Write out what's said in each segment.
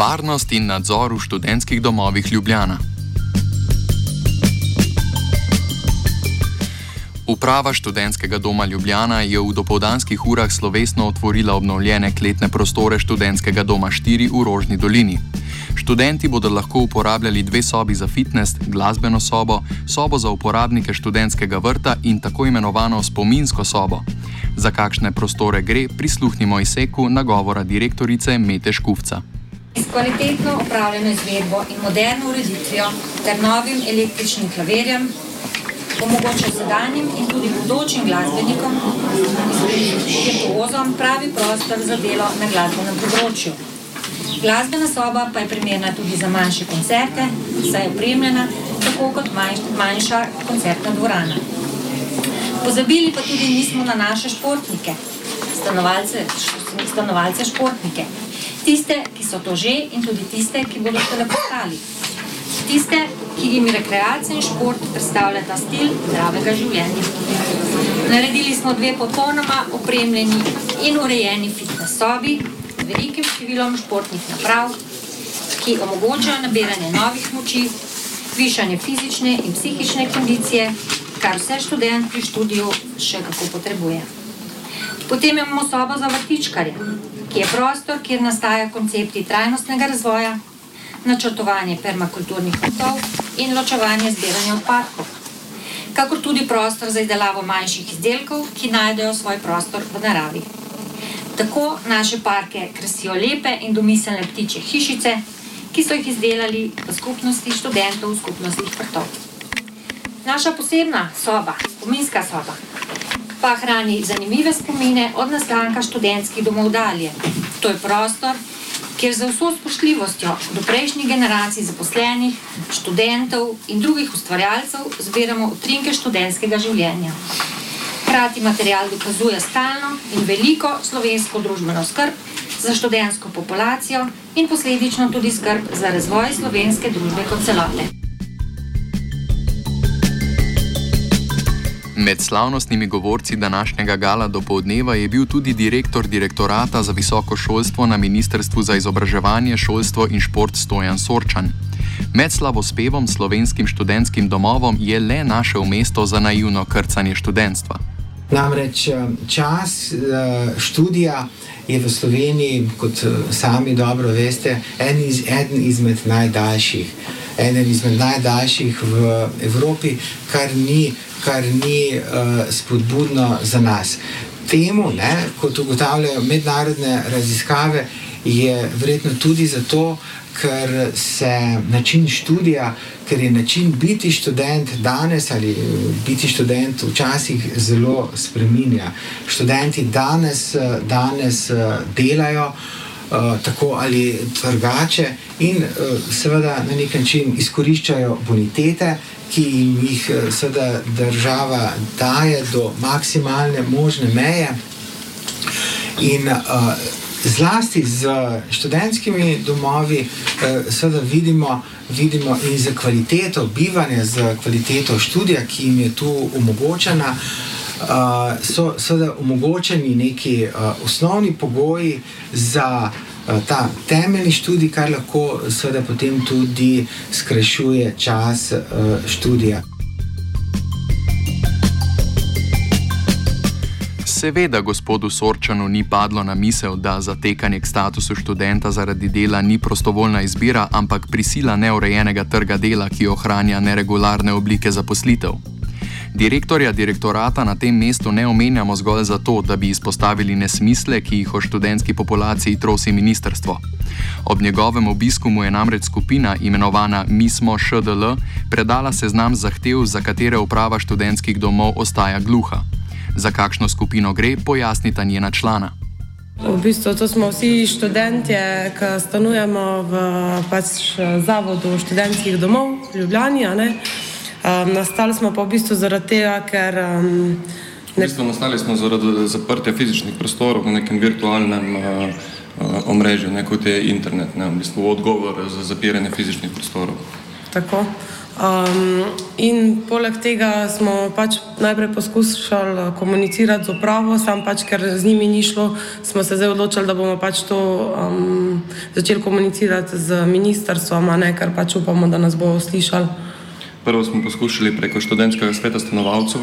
Varnost in nadzor v študentskih domovih Ljubljana. Uprava študentskega doma Ljubljana je v dopoldanskih urah slovesno otvorila obnovljene kletne prostore študentskega doma 4 v Rožni dolini. Študenti bodo lahko uporabljali dve sobi za fitness, glasbeno sobo, sobo za uporabnike študentskega vrta in tako imenovano spominsko sobo. Za kakšne prostore gre, prisluhnimo izseku nagovora direktorice Mete Škufca. S kvalitetno upravljeno izvedbo in moderno ureditvijo ter novim električnim klaverjem omogoča sedanjim in tudi bodočim glasbenikom z virtuozom pravi prostor za delo na glasbenem področju. Glasbena soba pa je primerna tudi za manjše koncerte, saj je opremljena tako kot manjša koncertna dvorana. Pozabili pa tudi nismo na naše športnike, stanovalce, stanovalce športnike, tiste, ki so to že in tudi tiste, ki bodo tole postali. Tiste, ki jim rekreacija in šport predstavljata stil zdravega življenja. Naredili smo dve popolnoma opremljeni in urejeni fitness sobi z velikim številom športnih naprav, ki omogočajo nabiranje novih moči, višanje fizične in psihične kondicije, kar vse študent pri študiju še kako potrebuje. Potem imamo sobo za vrtičkarje, ki je prostor, kjer nastaja koncepti trajnostnega razvoja, načrtovanje permakulturnih potov in ločevanje zbiranja odpadkov, kakor tudi prostor za izdelavo manjših izdelkov, ki najdejo svoj prostor v naravi. Tako naše parke krasijo lepe in domiselne ptiče hišice, ki so jih izdelali v skupnosti študentov v skupnostih vrtov. Naša posebna soba, spominska soba, pa hrani zanimive spomine od nastanka študentskih domov dalje. To je prostor, kjer za vso spoštljivostjo do prejšnjih generacij zaposlenih, študentov in drugih ustvarjalcev zbiramo utrinke študentskega življenja. Hkrati material dokazuje stalno in veliko slovensko družbeno skrb za študentsko populacijo in posledično tudi skrb za razvoj slovenske družbe kot celote. Med slavnostnimi govorci današnjega gala do povdneva je bil tudi direktor direktorata za visoko šolstvo na Ministrstvu za izobraževanje, šolstvo in šport Stojan Sorčan. Med slavospevom slovenskim študentskim domovom je le našel mesto za naivno krcanje študentstva. Namreč eh, čas eh, študija je v Sloveniji, kot eh, sami dobro veste, en iz, eden izmed najdaljših. Eden izmed najdaljših v Evropi, kar ni kar ni uh, spodbudno za nas. Temu, ne, kot ugotavljajo mednarodne raziskave, je verjetno tudi zato, ker se način študija, ker je način biti študent danes ali biti študent včasih zelo spremenja. Študenti danes, danes delajo. Uh, tako ali drugače, in uh, seveda na nek način izkoriščajo bonitete, ki jim jih eh, seveda država daje do maksimalne možne meje. In uh, zlasti z študentskimi domovi, uh, seveda vidimo, vidimo in za kvaliteto bivanja, za kvaliteto študija, ki jim je tu omogočena. Uh, so seveda omogočeni neki uh, osnovni pogoji za uh, ta temeljni študij, kar lahko seveda potem tudi skrajšuje čas uh, študija. Seveda, gospodu Sorčanu ni padlo na misel, da zatekanje k statusu študenta zaradi dela ni prostovoljna izbira, ampak prisila neurejenega trga dela, ki ohranja neregularne oblike zaposlitev. Direktorja direktorata na tem mestu ne omenjamo zgolj zato, da bi izpostavili nesmisle, ki jih o študentski populaciji trosi ministrstvo. Ob njegovem obisku mu je namreč skupina, imenovana Mi smo ŠDL, predala seznam zahtev, za katere uprava študentskih domov ostaja gluha. Za kakšno skupino gre, pojasnita njena člana. V bistvu to smo vsi študenti, ki stanujemo v pač, zavodu študentskih domov v Ljubljani. Um, nastali smo pa v bistvu zaradi tega, ker. Um, ne... V bistvu nastali smo zaradi zaprtja fizičnih prostorov v nekem virtualnem uh, uh, omrežju, ne kot je internet, ne, v bistvu odgovor za zapiranje fizičnih prostorov. Tako. Um, in poleg tega smo pač najprej poskušali komunicirati z upravo, sam pač, ker z njimi ni šlo, smo se zdaj odločili, da bomo pač to um, začeli komunicirati z ministrstvom, ne, ker pač upamo, da nas bodo slišali. Prvo smo poskušali preko študentskega sveta stanovalcev,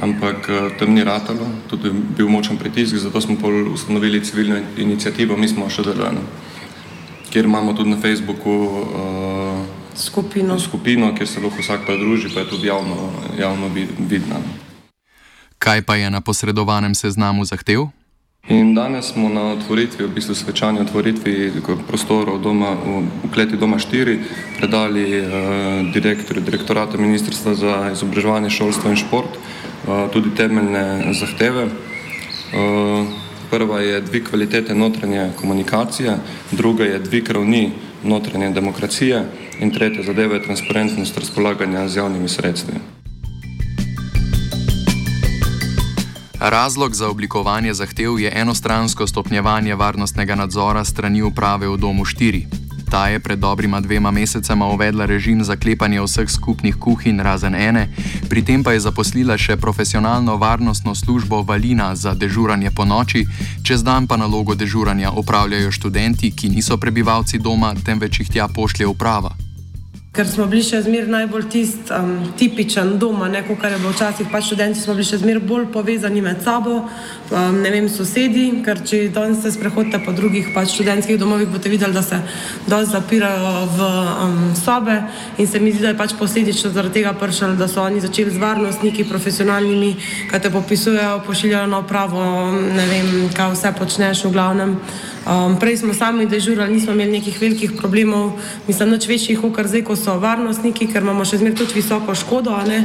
ampak eh, tam ni ratalo, tudi bil močen pritisk, zato smo ustanovili civilno inicijativo, mi smo še delali, kjer imamo tudi na Facebooku uh, skupino. skupino, kjer se lahko vsak pridruži, pa je tudi javno, javno vidna. Kaj pa je na posredovanem seznamu zahtev? In danes smo na otvoritvi, v bistvu svečani otvoritvi prostorov doma, v kleti doma 4, predali eh, direktorju direktorata Ministrstva za izobraževanje, šolstvo in šport eh, tudi temeljne zahteve. Eh, prva je dvig kvalitete notranje komunikacije, druga je dvig ravni notranje demokracije in tretja zadeva je transparentnost razpolaganja z javnimi sredstvi. Razlog za oblikovanje zahtev je enostransko stopnjevanje varnostnega nadzora strani uprave v domu 4. Ta je pred dobrima dvema mesecema uvedla režim zaklepanja vseh skupnih kuhinj razen ene, pri tem pa je zaposlila še profesionalno varnostno službo Valina za dežuranje po noči, čez dan pa nalogo dežuranja opravljajo študenti, ki niso prebivalci doma, temveč jih tja pošlje uprava ker smo bili še zmeraj najbolj tist, um, tipičen doma, neko, kar je bilo včasih, pa študenti smo bili še zmeraj bolj povezani med sabo, um, ne vem, sosedi, ker če danes se sprehodite po drugih pač študentskih domovih, boste videli, da se dosti zapirajo v um, sobe in se mi zdi, da je pač posledično zaradi tega prišel, da so oni začeli z varnostniki, profesionalnimi, ki te popisujejo, pošiljajo na upravo, ne vem, kaj vse počneš v glavnem. Um, prej smo sami dežurali, nismo imeli nekih velikih problemov, mislim, noč večjih, kot zdaj, ko so varnostniki, ker imamo še zmeraj tudi visoko škodo. Ne?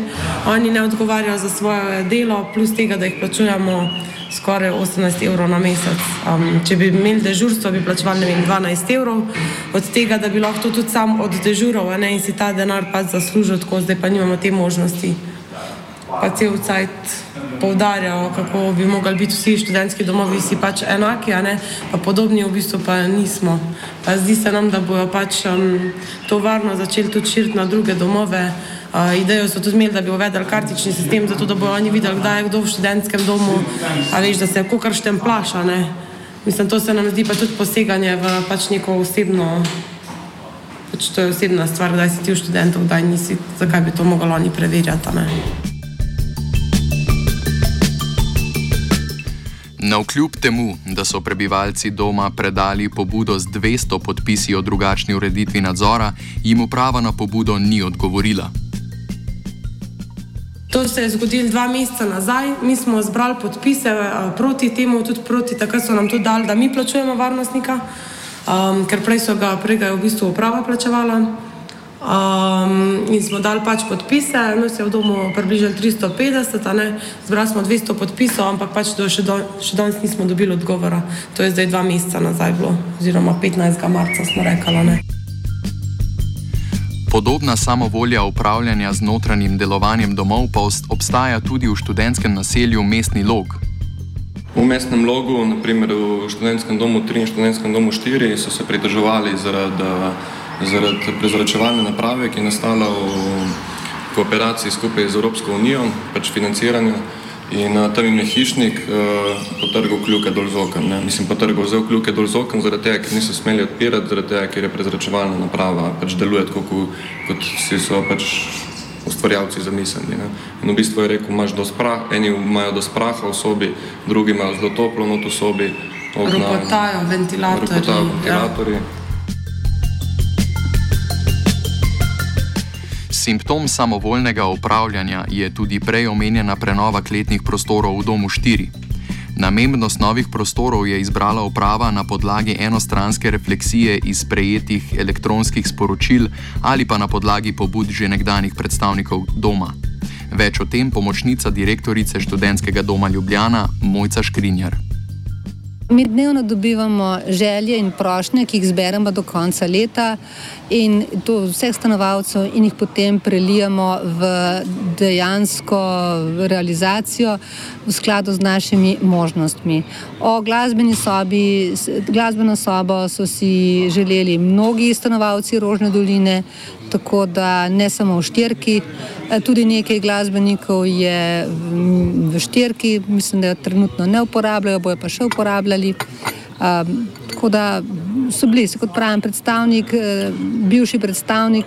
Oni ne odgovarjajo za svoje delo, plus tega, da jih plačujemo skoraj 18 evrov na mesec. Um, če bi imeli dežurstvo, bi plačevali vem, 12 evrov, od tega, da bi lahko tudi sam oddežural in si ta denar pač zaslužil, tako zdaj pa nimamo te možnosti pa cel cajt poudarjajo, kako bi mogli biti vsi študentski domovi si pač enaki, pa podobni v bistvu pa nismo. Pa zdi se nam, da bojo pač um, to varno začeli tudi širiti na druge domove. Uh, idejo so tudi imeli, da bi uvedli kartični sistem, zato da bojo oni videli, kdaj je kdo v študentskem domu, a veš, da se kukar štemplaša. Ne? Mislim, to se nam zdi pa tudi poseganje v pač neko osebno. Pač to je osebna stvar, kdaj si ti v študentu, kdaj nisi, zakaj bi to mogli oni preverjati. Vkljub temu, da so prebivalci doma predali pobudo z 200 podpisi o drugačni ureditvi nadzora, jim uprava na pobudo ni odgovorila. To se je zgodilo dva meseca nazaj. Mi smo zbrali podpise eh, proti temu, tudi proti takrat so nam tudi dali, da mi plačujemo varnostnika, um, ker prej so ga, prej ga je v bistvu uprava plačevala. Um, in smo dali pač podpise, se je v domu približali 350, zbrali smo 200 podpisov, ampak pač do, še, do, še danes nismo dobili odgovora. To je zdaj dva meseca nazaj bilo, oziroma 15. marca smo rekli. Podobna samovolja upravljanja z notranjim delovanjem domov pa obstaja tudi v študentskem naselju Mestni Log. V mestnem logu, naprimer v študentskem domu 3 in študentskem domu 4, so se pridržovali zaradi zaradi prezračevalne naprave, ki je nastala v kooperaciji skupaj z Evropsko unijo, pač financiranja. In uh, tam jim je hišnik uh, potrgal kljuke dol z okna. Mislim, potrgal vzel kljuke dol z okna, zaradi tega, ker niso smeli odpirati, zaradi tega, ker je prezračevalna naprava pač deluje tako, kot, kot si so pač ustvarjalci zamislili. Ne. In v bistvu je rekel, imaš do spraha, eni imajo do spraha v sobi, drugi imajo zelo toplo not v sobi. Ropotajo ventilatorji. Ropotajo ventilatorji. Ja. Simptom samovoljnega upravljanja je tudi prej omenjena prenova kletnih prostorov v domu 4. Namembnost novih prostorov je izbrala uprava na podlagi enostranske refleksije iz prejetih elektronskih sporočil ali pa na podlagi pobud že nekdanjih predstavnikov doma. Več o tem pomočnica direktorice študentskega doma Ljubljana Mojca Škrinjar. Mi dnevno dobivamo želje in prošnje, ki jih zberemo do konca leta, in to vseh stanovalcev, in jih potem prelijemo v dejansko realizacijo v skladu z našimi možnostmi. O glasbeni sobi, glasbeno sobo so si želeli mnogi stanovalci Rožne doline, tako da ne samo v Štirki. Tudi nekaj glasbenikov je v štirki, mislim, da jo trenutno ne uporabljajo, bojo pa še uporabljali. Um, tako da so bili, kot pravim, predstavnik, bivši predstavnik,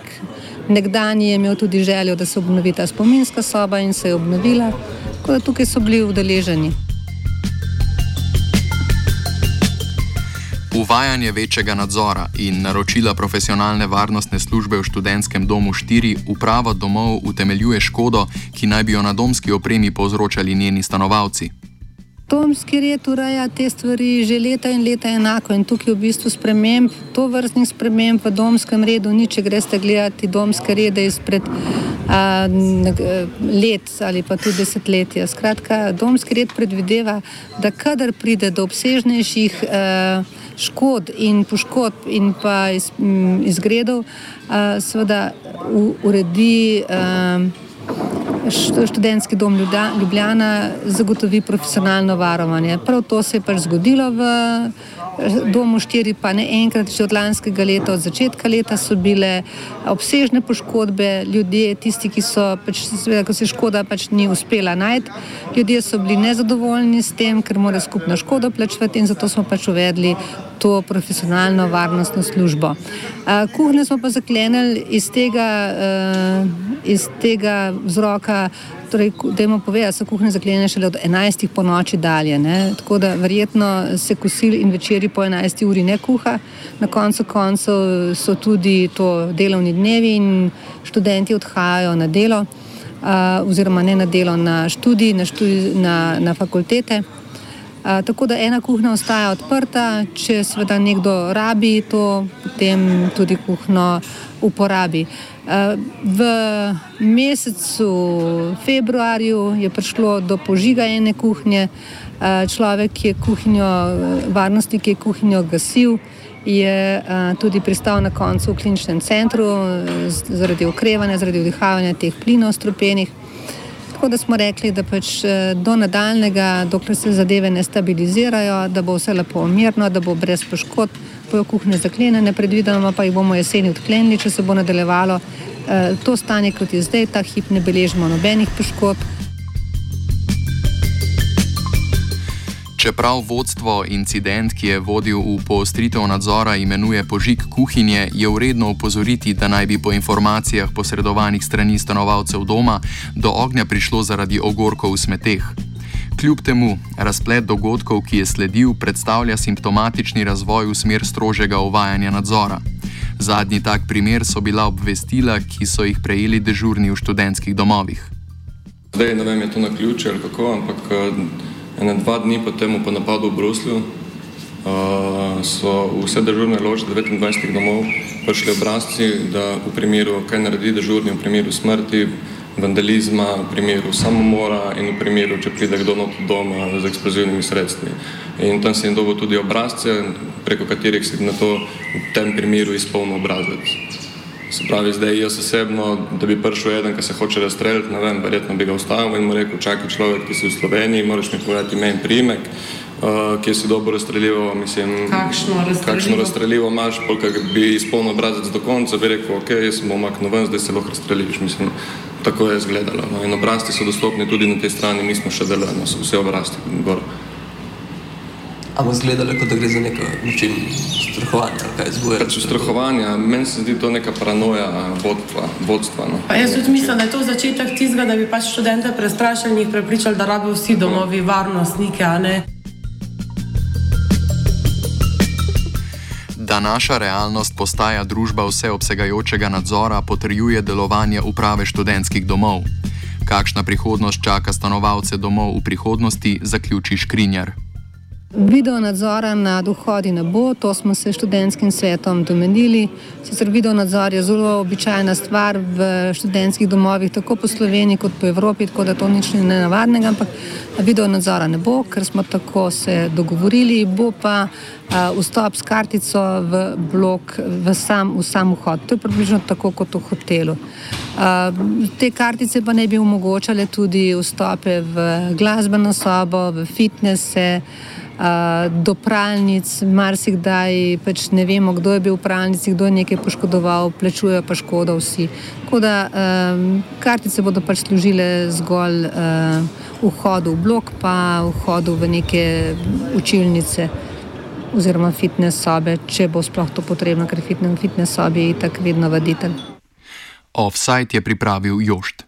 nekdanji je imel tudi željo, da se obnovi ta spominska soba in se je obnovila. Tako da tukaj so bili udeleženi. Uvajanje večjega nadzora in naročila profesionalne varnostne službe v študentskem domu 4 uprava domov utemeljuje škodo, ki naj bi jo na domski opremi povzročali njeni stanovalci. Domski red ureja te stvari že leta in leta enako in tukaj v bistvu sprememb, to vrstnih sprememb v domskem redu, ni če greste gledati domske rede izpred a, let ali pa tudi desetletja. Skratka, domski red predvideva, da kadar pride do obsežnejših a, škod in poškodb in pa iz, m, izgredov, a, seveda u, uredi a, študentski dom Ljubljana zagotovi profesionalno varovanje. Prav to se je pač zgodilo v domu štiri, pa ne enkrat, že od lanskega leta, od začetka leta so bile obsežne poškodbe, ljudje, tisti, ki so, pač, seveda, ko se škoda pač ni uspela najti, ljudje so bili nezadovoljni s tem, ker mora skupno škodo plačevati in zato smo pač uvedli to profesionalno varnostno službo. Kuhne smo pa zaklenili iz tega, iz tega vzroka, torej, da jim pove, da so kuhne zaklenjene šele od 11. po noči dalje. Ne? Tako da verjetno se kosili in večeri po 11. uri ne kuha. Na koncu koncev so tudi to delovni dnevi in študenti odhajajo na delo, uh, oziroma ne na delo, na študij, na, študij, na, na fakultete. Uh, tako da ena kuhna ostaja odprta, če seveda nekdo rabi to, potem tudi kuhno uporabi. Uh, v mesecu februarju je prišlo do požiga ene kuhnje. Uh, človek, ki je kuhinjo, varnosti, ki je kuhinjo gasil, je uh, tudi pristal na koncu v kliničnem centru zaradi okrevanja, zaradi vdihavanja teh plinov strupenih tako da smo rekli, da pač eh, do nadaljnega, dokler se zadeve ne stabilizirajo, da bo vse lepo mirno, da bo brez poškodb, bojo kuhne zaklenjene, predvidoma pa jih bomo jeseni odklenili, če se bo nadaljevalo. Eh, to stanje, kot je zdaj, ta hip ne beležimo nobenih poškodb. Čeprav vodstvo incident, ki je vodil v poostritev nadzora, imenuje požig kuhinje, je vredno upozoriti, da naj bi po informacijah posredovanih strani stanovalcev doma do ognja prišlo zaradi ogorkov v smeteh. Kljub temu, razplet dogodkov, ki je sledil, predstavlja simptomatični razvoj v smer strožjega uvajanja nadzora. Zadnji tak primer so bila obvestila, ki so jih prejeli dežurni v študentskih domovih. Zdaj ne vem, je to na ključe ali kako, ampak. Ene dva dni po tem po napadu v Bruslju uh, so vse državne lože 29 domov prišli obrazci, da v primeru, kaj naredi državni, v primeru smrti, vandalizma, v primeru samomora in v primeru, če pride kdo not doma z eksplozivnimi sredstvi. In tam se jim dobo tudi obrazce, preko katerih se na to v tem primeru izpolno obrazec. Se pravi, zdaj jaz osebno, da bi prišel eden, ki se hoče razstreliti, ne vem, verjetno bi ga ustavil in mu rekel, čakaj človek, ki si v Sloveniji, moraš mi povedati ime in primek, uh, kje si dobro razstreljivo, mislim, kakšno razstreljivo, kakšno razstreljivo imaš, polk bi izpolnil obrazec do konca, bi rekel, ok, jaz sem omaknil ven, zdaj se lahko razstreliš, mislim, tako je izgledalo. No. In obrazci so dostopni tudi na tej strani, mi smo še delali, no, so vse obrazci gor. Ampak izgledalo, kot da gre za neko način strahovanja, kaj zbuja. Pač strahovanja, meni se zdi to neka paranoja vodstva. vodstva no. Jaz tudi mislim, da je to začetek tistega, da bi pač študente prestrašili in jih prepričali, da rabijo vsi domovi varnostnike, a ne. Da naša realnost postaja družba vseobsegajočega nadzora, potrjuje delovanje uprave študentskih domov. Kakšna prihodnost čaka stanovalce domov v prihodnosti, zaključi Škrinjar. Video nadzora nad vhodi ne bo, to smo se študentskim svetom domenili. Sicer video nadzor je zelo običajna stvar v študentskih domovih, tako po Sloveniji kot po Evropi, tako da to nič ni nenavadnega, ampak video nadzora ne bo, ker smo tako se dogovorili, bo pa uh, vstop s kartico v blok, v sam, v sam vhod. To je približno tako kot v hotelu. Uh, te kartice pa ne bi omogočale tudi vstope v glasbeno sobo, v fitnese, do pralnic, marsikdaj pač ne vemo, kdo je bil v pralnici, kdo je nekaj poškodoval, plačujejo pa škodo vsi. Tako da um, kartice bodo pač služile zgolj uh, vhodu v blok, pa vhodu v neke učilnice oziroma fitness sobe, če bo sploh to potrebno, ker fitness sobi je tako vedno vaditelj. Offside je pripravil Jošt.